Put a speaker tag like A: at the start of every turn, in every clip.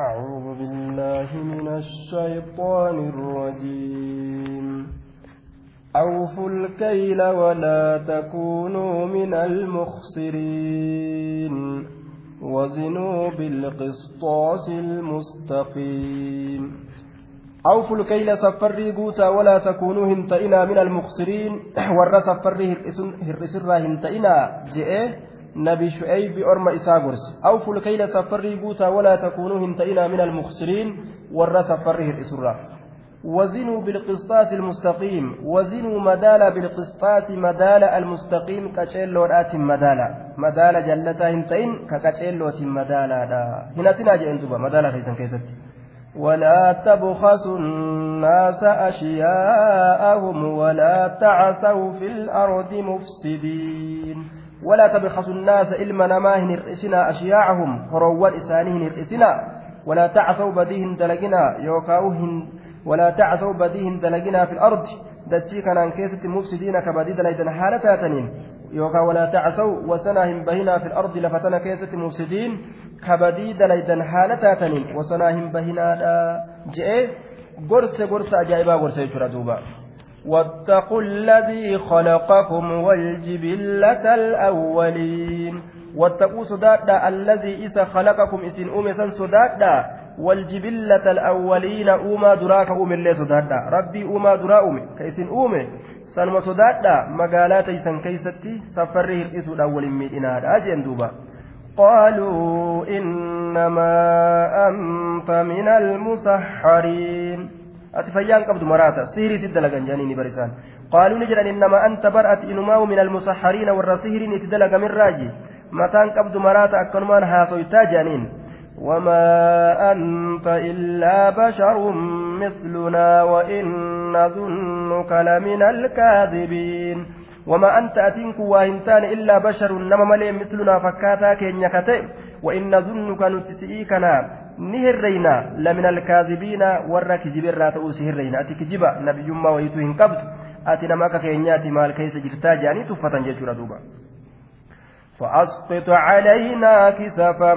A: أعوذ بالله من الشيطان الرجيم. أوفوا الكيل ولا تكونوا من المخسرين. وزنوا بالقسطاس المستقيم. أوفوا الكيل سفري قوتا ولا تكونوا هنتئنا من المخسرين. ور سفري هرسرا هنتئنا جئه. نبي شعيب أرم إساغرس. أوفوا الكيل سفري قوتا ولا تكونوا هنتئنا من المخسرين. ور سفري هرسرا وزنوا بالقسطاس المستقيم. وزنوا مدالا بالقسطاس مدالا المستقيم. كاتشيلوات مدالا مدالا جلتا هنتين. كاتشيلوت مدالا هنا تناجي انتبا مدالا في كيست ولا تبخسوا الناس أشياءهم. ولا تعثوا في الأرض مفسدين. ولا تبخسوا الناس إلما نماهن الرئسنا أشياءهم هروان إسانهن الرئسنا ولا تعثوا بديهن دلقنا يوكاوهن ولا تعثوا بديهن دلقنا في الأرض. دتشي كان كيسة مفسدين كبدي دليدن حالة تنين يوكا ولا تعثوا وسناهم بهنا في الأرض لفتنا كيسة مفسدين كبدي دليدن حالة تنين وسناهم بهنا جئ قرص قرص أجائبا يجرى دوبا. واتقوا الذي خلقكم والجبلة الأولين. واتقوا سدادا الذي إذا خلقكم إسن أمسا سدادا والجبلة الأولين أوما دراك أوم اللي سدادا ربي أوما درا أومي. كيسن أومي سنما سدادا مقالات إسن كيستي سفره الإسو الأول ميدنا دوبا. قالوا إنما أنت من المسحرين. أتفيان قبض مراتا سيري سدلقا جانيني برسان قالوا نجرا إنما أنت برأت إنما من المسحرين والرسيهرين تدلق من راجي متان قبض مراتا أكنمان هاسويتا جانين وما أنت إلا بشر مثلنا وإن نظنك لمن الكاذبين وما أنت أتنك واهنتان إلا بشر نما ملئ مثلنا فكاتا كين يكتئ وإن نظنك نتسئيكنا نهرينا لمن الكاذبين ورا كجب الراتو سهرينا أتي كجبا نبي ما ويتوهن قبض أتي نماك كينياتي مال كيس جرتا جاني تفتا جيشورا دوبا فأسقط علينا كسفا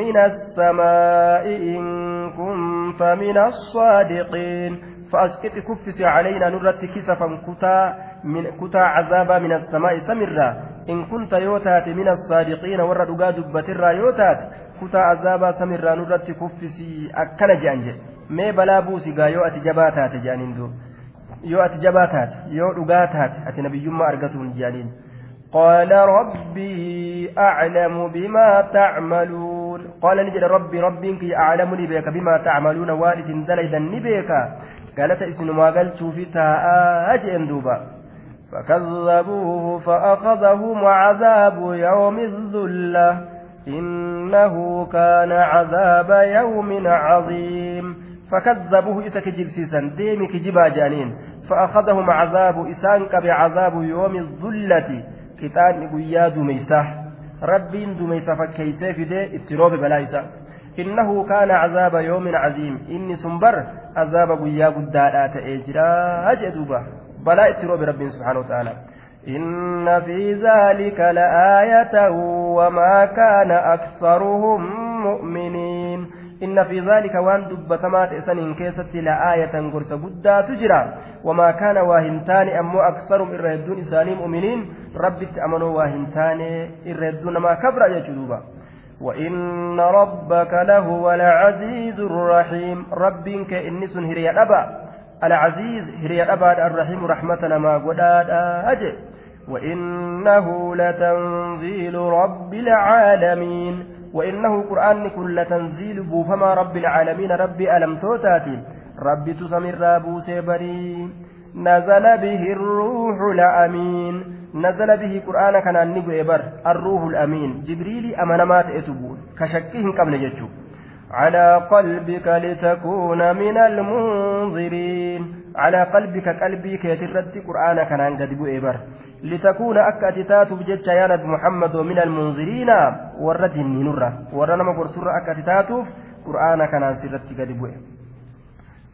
A: من السماء إن كنت من الصادقين فأسقط كفس علينا نرت كسفا كتا من كتا عذابا من السماء سمرا إن كنت يوتات من الصادقين ورد دبترا يوتات كتا عذابا سمرا نرت كفس أكن جانج mee balaa buusi gaa yoo ati jabaa taate jaaniin duuba yoo ati jabaa taate yoo dhugaa taate ati nabiyyummaa argatuun jaaniin قال ربي أعلم بما تعملون قال نجد ربي ربك أعلمني بك بما تعملون وارث دليدا نبيك قالت اسم ما قلت في تاء دوبا فكذبوه فأخذهم عذاب يوم الذلة إنه كان عذاب يوم عظيم فكذبوه إسك جبسيسا ديمك جبا جانين فأخذهم عذاب إسانك بعذاب يوم الذلة qixaanni guyyaa dumeysaa rabbiin dumeysa fakkeeysee fidee itti roobe balaa isa innahu kaana cazaaba yoomin caziim inni sun bar azaaba guyyaa guddaadhaa ta'ee jiraa jee duuba balaa إن في ذلك لآية وما كان أكثرهم مؤمنين. إن في ذلك وان دبتمات إسن كيست لآية قرص بدا تجرى. وما كان واهنتان أمو أكثرهم إرهدون إساني مؤمنين. ربي أمنوا واهنتان إرهدون ما كبر يجدوبا وإن ربك لهو العزيز الرحيم. ربك إنس هري أبا. العزيز هري أبا الرحيم رحمتنا ما قداد أجل. وإنه لتنزيل رب العالمين. وإنه قرآن كل تنزيل بوفما رب العالمين. ربي ألم توتاتي ربي تسمر بوسي بري نزل به الروح الأمين. نزل به قرآن كان النبي بر الروح الأمين. جبريل أمنمات إتبون. كشكهم قبل يجو على قلبك لتكون من المنظرين على قلبك قلبي كيترد قرآن كان قد بؤبر لتكون أكاتتات بجد يا نبي محمد من المنذرين ورد النور ورنما قرصر أكاتتات قرآن كان سرت قد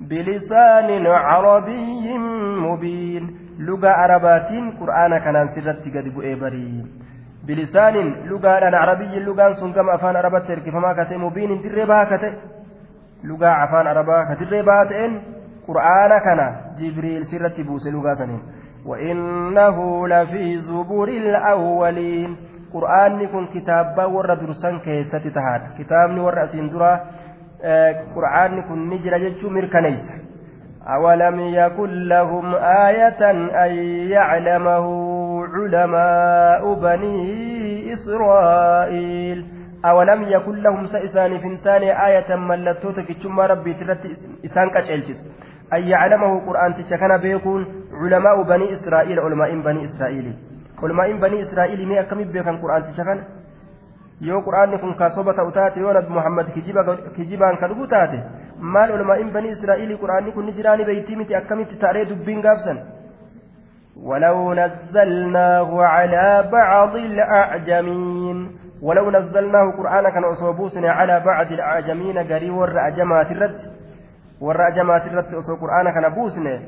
A: بلسان عربي مبين لغة عربات قرآن كان سرت قد بلسان لغة عربي لغة سنكم أفان عربات فما كتئ مبين كتئ. lugaa afaan arabaa ka dirree baata'een qur'aana kana jibriil sirratti buuse lugaa saniin وإنه لفي زبور الأولين. قرآن كن كتابا ورا درسان كيسة تهاد كتاب ورا سندرا قرآن كن نجر جتشو مركنيس. أولم يكن لهم آية أن يعلمه؟ علماء بني إسرائيل أولم يكن لهم سإسان فنتان آية ملتو تكتشم ربي ترت إسان كتشلتس أن يعلمه قرآن تشكنا بيكون علماء بني إسرائيل علماء بني إسرائيل علماء بني إسرائيل مي أكمل بيكن قرآن تشكنا yoo quraanni kun kaasoba ta'u taate yoo nabi muhammad kijibaan ka dhufu taate maal ulamaa'in banii israa'iilii quraanni kun ni jiraani beeytii miti akkamitti taaree dubbiin gaabsan ولو نزلناه على بعض الأعجمين. ولو نزلناه قرآنا كان أصوبوسنا على بعض الأعجمين قري ور أجمات الرد. ور أجمات الرد أصو قرآنا كان بوسنا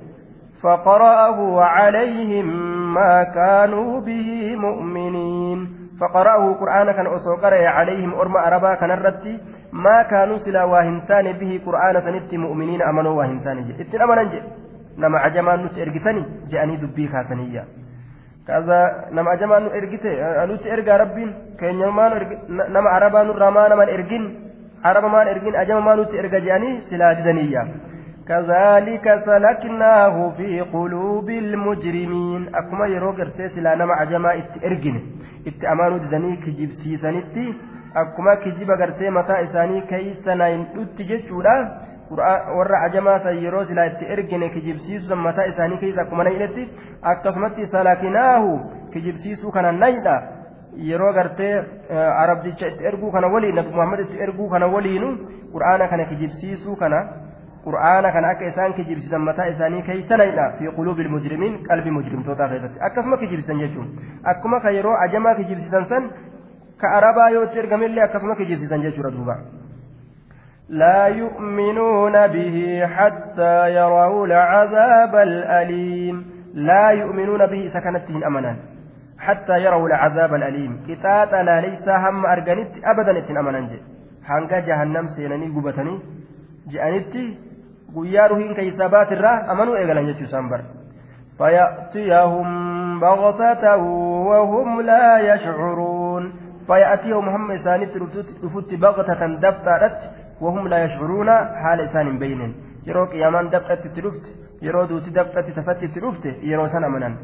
A: فقرأه عليهم ما كانوا به مؤمنين. فقرأه قرآنا كان أصوكر عليهم أرمى أربا كان الرد. ما كانوا سلا واهنتان به قرآن سنت مؤمنين أمنوا واهنتان أمنا جي نما عجمان نت إرقتني جاءني دبي خاسنية كذا نما عجمان إرقته نت إرقى ربين كين يومان نما عربا نرما نما إرقين عربا ما إرقين عجمان ما نت إرقى جاني سلا دنيا كذلك سلكناه في قلوب المجرمين أكما يروق ارتسلا نما عجما amaanuu didanii kijibsiisanitti akkuma kijiba gartee mataa isaanii keeysa hin dhutti jechuudha warra ajamaa san yeroo silaa itti ergine kijibsiisu mataa isaanii keessa akkuma nayinetti akkasumatti salakinaahu kijibsiisuu kana nayidha yeroo gartee arabdicha itti erguu kana waliin nabi muhammad itti erguu kana waliinu qur'aana kana kijibsiisuu kana qur'aana kana akka isaan kijibsiisan mataa isaanii keeysanayidha fi quluubi ilmujrimiin qalbii mujrimtootaa keessatti akkasuma kijibsiisan jechuun akkuma ka yeroo ajamaa kijibsiisan san ka arabaa yoo itti ergamellee akkasuma kijibsiisan jechuudha duuba لا يؤمنون به حتى يروا العذاب الأليم. لا يؤمنون به سكنتهم أمنا حتى يروا العذاب الأليم. كتاتنا ليس هم أرجنت أبدا اتن أمنا هنجا جهنم سينني قبتني. guyyaa ruhiin keeysaa baatirraa amanuu eegalan jechuu isaan bar فيأتيهم بغتة وهم لا يشعرون. فيأتيهم هم إساني تفت بغتة دفترت. وهم لا يشعرون حال yeroo qiyaamaan dabxatti dhufte yeroo duuti dabxatti tafatti dhufte yeroo sana amanan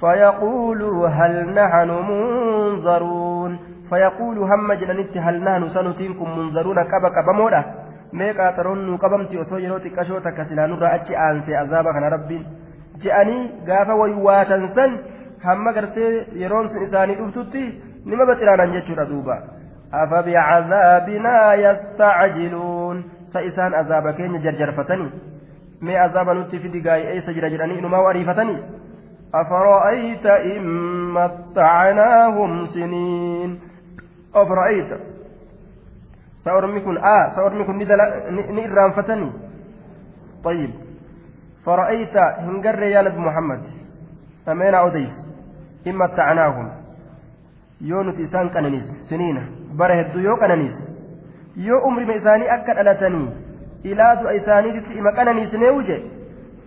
A: فيقولوا هل نحن منظرون فيقولوا هم جنانت هل نحن سنتينكم منظرون كبا كبا nuu qabamti osoo yeroo xiqqashoo takka silaanurraa achi aansee azaaba kana rabbiin je'anii gaafa waywaatan san hamma gartee yeroon sun isaanii dhuftutti nima baxiraanan jechuudha duuba أفبعذابنا يستعجلون؟ سإسان عذاب كين جرجرفتني. ما عذاب نتي في دقاي أي سجر جراني؟ إنما وريفتني أفرأيت إن متعناهم سنين. أفرأيت. سأرمي كن آه سأرمي كن نئران فتني طيب. فرأيت هنجر يا نبي محمد. أمين أوديس. إما تعناهم يونس إسان كننيس سنين بره الديو كننيس يو أمري ميساني أكد ألتني إلى دو إساني إما كننيس نيوجي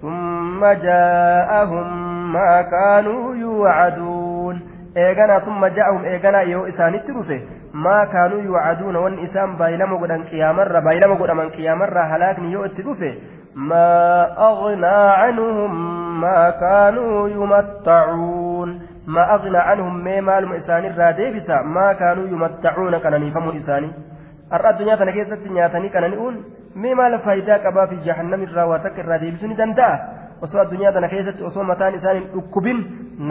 A: ثم جاءهم ما كانوا يوعدون eeganaa summa ja'ahum eeganaa yoo isaanitti dhufe maa kaanuu yuucaduuna wanni isaan baay'ilama godhan qiyaamarra baay'ilama godhaman qiyaamarra halaakni yoo itti dhufe maa aghnaa canhum maa kaanuu yumattacuun maaluma isaanirraa deebisa maa kaanuu yumattacuuna qananiifamuun isaanii har'a addunyaa tana keessatti nyaatanii qanani'uun mee maal faayidaa qabaa fi jahannamirraa waa takka irraa deebisuu ni danda'a osoo addunyaa tana keessatti osoo mataan isaan hin dhukkubin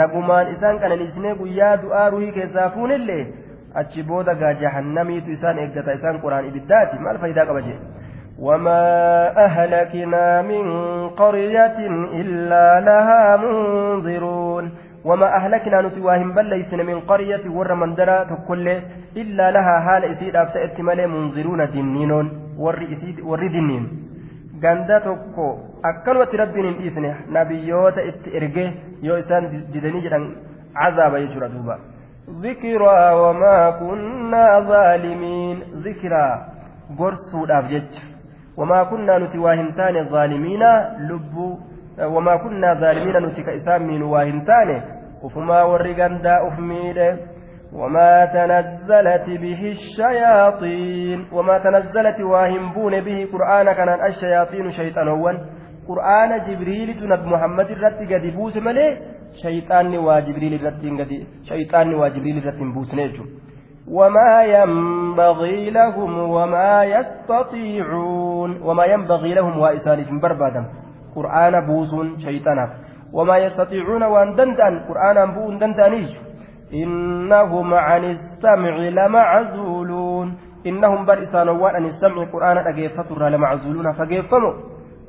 A: nagumaan isaan qananiisnee guyyaa du'aa ruhii keessaa fuunillee achi booda gaa jahannamiitu isaan eeggata isaan quraan ibiddaati maal faayidaa qaba jee وما أهلكنا من قرية إلا لها منذرون وما أهلكنا نتواهم بل ليسن من قرية ور من درا تكل إلا لها حال إسيد أفتأت ملي منذرون دنين ور دنين ganda tokko akkanumatti rabbiin hin dhiisne nabiyyoota itti erge yoo isaan didanii jedhan cazaaba jechuudha duuba ذكرى وما كنا ظالمين. ذكرى. gorsuudhaaf jecha وما كنا نتي واهنتان الظالمين لب. وما كنا ظالمين نتي كإسام من واهنتان وفما ورقندا أفميده وما تنزلت به الشياطين وما تنزلت واهمبون به قرآن كان الشياطين شيطانون قرآن جبريل تنب محمد الرت قد بوس ملي شيطان وجبريل الرت قد شيطان وجبريل الرت بوس وما ينبغي لهم وما يستطيعون. وما ينبغي لهم وإسانهم بربادا قرآن بوس شيطانا وما يستطيعون وأن دندأن. قرآن بوس دندانيج إنهم عن السمع لمعزولون. إنهم بر إسانوان عن السمع. قرآن أجيفتر لمعزولون. فجيفموا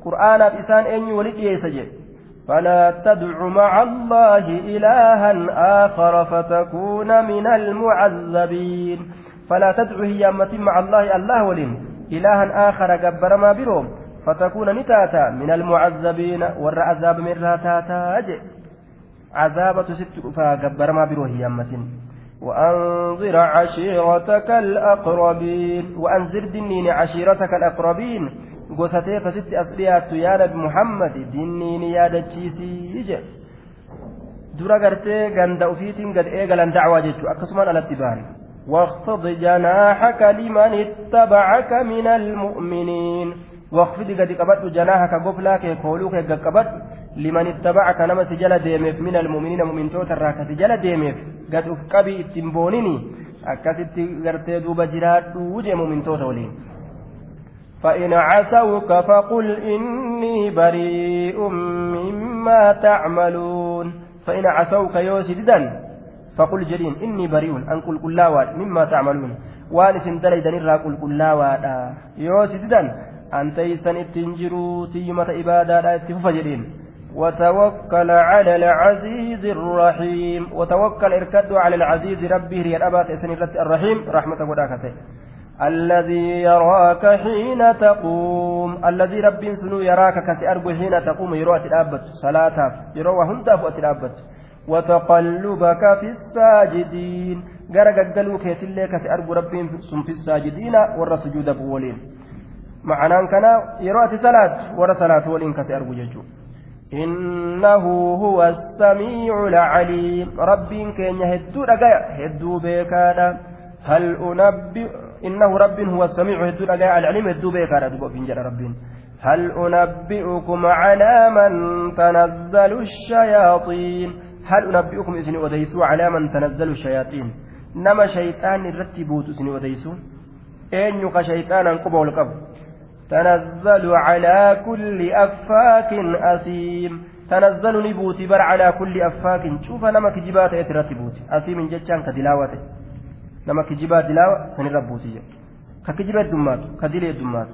A: قرآن إسان أين ولد يسجد. فلا تدع مع الله إلها آخر فتكون من المعذبين. فلا تدع هي مع الله. الله ولين. إلها آخر جبر ما بروم. فتكون نتاتا من المعذبين ور عذاب من راتاتا عذابة ست فجبر ما بروه يمتين وأنذر عشيرتك الأقربين وأنذر دنين عشيرتك الأقربين kasitti as dhiyaattu yaa nabi muhammad dinniin yaadachiisii je dura gartee ganda ufiitiin gad eegalan dacwaa jechuu akkasumaan alatti bahan واخفض جناحك لمن اتبعك من المؤمنين واخفض قد قبضت جناحك قفلاك يقولوك قد قبضت. لمن اتبعك نما سجل ديمف من المؤمنين مؤمن توتر سجل ديمف قد افقبي اتنبونني أكست قرتي دوب جراد وجه مؤمن توتر ولين. فإن عسوك فقل إني بريء مما تعملون. فإن عسوك يوسددا فقل جرين إني بريء. أن قل كلاوات مما تعملون. waan isin dalaydan irraa qulqullaawaadha yoo si ittiin jiruu tiyyumata ibaadaadha itti fufa jedhiin وتوكل على العزيز الرحيم. وتوكل إركد على العزيز ربه ريال أبات الرحيم. رحمة وداكته الذي يراك حين تقوم. الذي رب سنو يراك كسأرجو حين تقوم. يروى الأبد صلاة. يروى هندا فؤت الأبد وتقلبك في الساجدين. غرق قلو كيتلي كسأرجو رب سن في الساجدين. ور سجود بولين معنى كان يروى صلاة ور صلاة ولين كسأرجو ججو. إنه هو السميع العليم. رب كين يهدو رقايا هدو بيكانا هل أنبئ إنه رب هو السميع هدو الأجاء العليم هدو بيكا ردو فين رب هل أنبئكم على من تنزل الشياطين؟ هل أنبئكم إذن وديسوا على من تنزل الشياطين؟ نما شيطان الرتبوت إذن وديسوا أين يقى شيطانا قبه القبر تنزل على كل أفاك أثيم تنزل نبوتي بر على كل أفاك شوف نما كجبات يترتبوت أثيم جتشان كدلاوته nama kijibaa dilaawa sanirra buutiyya ka kijiba heddummaatu ka dili heddummaatu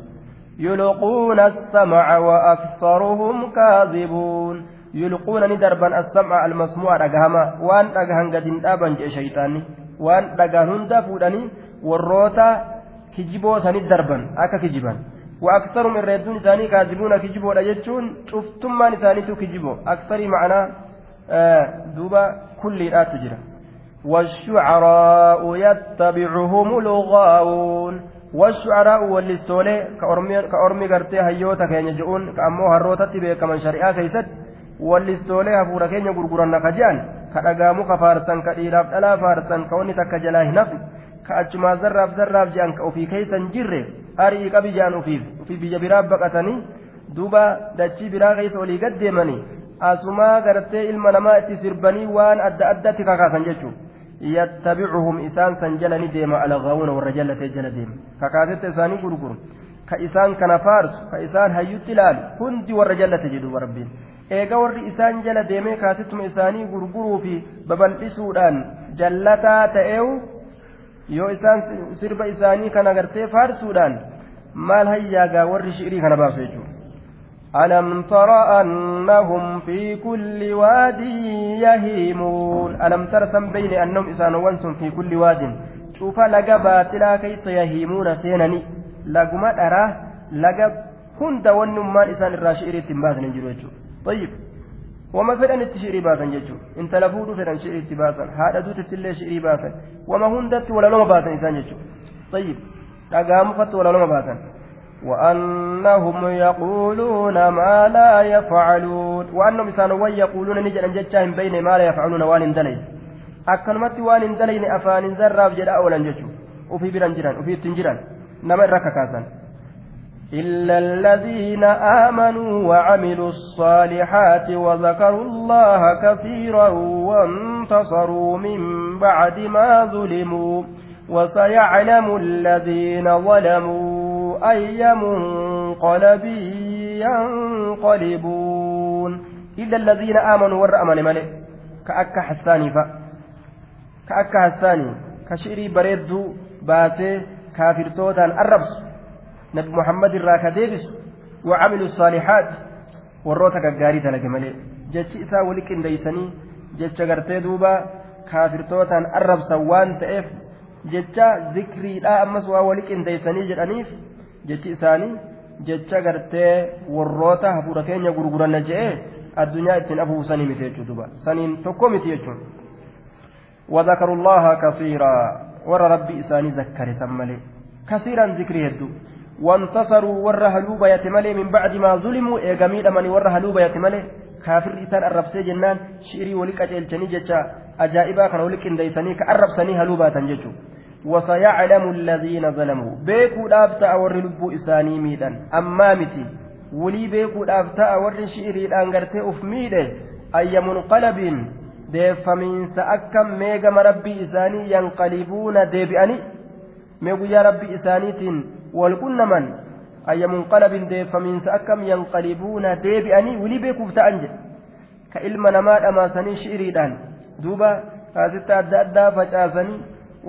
A: يلقون السمع وأكثرهم كاذبون يلقون ندربا السمع المسموع رجهما وان رجهن قد اندابن جي شيطاني وان رجهن دفودني والروتا كجبو سند دربا أكا كجبان وأكثرهم الردون ثاني كاذبون كجبو لجتون شفتم ما نثاني كجبو أكثر معنا آه دوبا كل آت تجرى والشعراء يتبعهم الغاوون. والشعراء واللستولي كأرمي قرتي هيوتا كين يجؤون كأمو هروتتي بكمن شريعة كيست. واللستولي هفورا كين يقرقرن كجان. كأقامو كفارسان كإيراف ألا فارسان كوني تكجلاه نفي كأجما زراف زراف جان كأوفي كيسا جره arii qabi jaan ufiif biyya biraa baqatanii duuba dachii biraa keessa olii gad deemanii asumaa gartee ilma namaa itti sirbanii waan adda addatti kakaasan jechuudha. yattabicuhum isaan san jala ni deema alghaawuna warra jallatee jala deema. Kakaasetta isaanii gurguru. Ka isaan kana faarsu ka isaan hayyutti ilaalu hundi warra jallate jedhu rabbiin. Eega warri isaan jala deemee kaasettuma isaanii gurguruu fi babal'isuudhaan jallataa ta'eewu yoo isaan sirba isaanii kana gartee faarsuudhaan maal hayyaagaa warri shi'irii kana baasu jechuudha ألم تر أنهم في كل واد يهيمون؟ ألم تر سم بين أنهم إسانوان في كل واد؟ شوف لقى باتلا كيف يهيمون سينني. لقما أراه لقى هند ونمان إسان الراشئر تنباسا نجرو طيب وما فدان التشيري باسا ججو إن تلفودو فدان شئري تباسا هذا دوت تلي شئري باسا وما هندت ولا لما باسا إسان ججو طيب ولا لما باسا وأنهم يقولون ما لا يفعلون. وأنهم إسانوا يقولون نجد أن جتشاهم بين ما لا يفعلون وان دلين أكلمت وان دلين أفان زراب جدا أولا جتشو وفي بران وفي تنجران نما الرككاسا إلا الذين آمنوا وعملوا الصالحات وذكروا الله كثيرا وانتصروا من بعد ما ظلموا. وسيعلم الذين ظلموا أي منقلب ينقلبون إلا الذين آمنوا ورأمن ملئ كأك حساني فا كأك حساني كشئري بريدو باتي كافر توتان الربس irraa ka deebisu wacamilu saalihaat warroota gaggaarii dalage malee jechi isaa wali qindeeysanii jecha gartee duuba kaafirtootaan arrabsan waan ta'eef jecha zikriidhaa ammas waa wali qindeeysanii jedhaniif jechi isaanii jecha gartee warroota hafuura keenya gurguranna je'ee addunyaa ittiin afuufsanii miti jechuu duba saniin tokko miti jechuun وذكروا الله كثيرا ور ربي إساني ذكر سملي كثيرا ذكري هدو وانتصروا ور هلوبا يتملي من بعد ما ظلموا إيقاميد من ور هلوبا يتملي كافر إسان الربسي جنان شئري ولك أجلتني جتا أجائبا كان ولك إنديسني كأربسني هلوبا تنججو وسيعلم الذين ظلموا بيكو دافتا ور لبو إساني ميدا أمامتي ولي بيكو دافتا ور شئري الأنغرتي أفميده أي منقلب deeffamiinsa akkam meegama rabbii isaanii yanqalibuuna deebi'anii mee guyyaa rabbii isaaniitiin walqunnaman ayya munqalabin deeffamiinsa akkam yanqalibuuna deebi'anii wilii beekuuf ta'an jedhe ka ilma namaa dhamaasanii shi'iriidhaan duuba kaasitta adda addaa facaasanii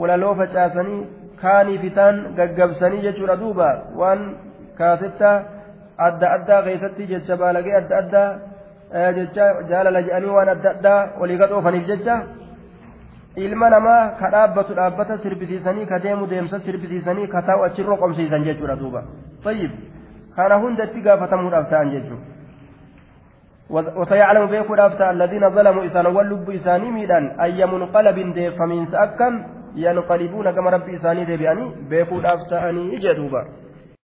A: walaloo facaasanii kaanii fitaan gaggabsanii jechuudha duuba waan kaasitta adda addaa keessatti jecha baalagee adda addaa jecha jaalala jedhanii waan adda addaa walii gaxoofaniif jecha ilma namaa ka dhaabbatu dhaabbata sirbisiisanii ka deemu deemsa sirbisiisanii ka taa'u achirra qomsiisan jechuudha duuba tayyib kana hunda gaafatamuudhaaf ta'an jechuudha وسيعلم بيكو الأفتى الذين ظلموا إسان واللب إساني ميدان أي منقلب ديف فمن سأكم ينقلبون كما ربي إساني ديبياني بيكو الأفتى أني إجدوبا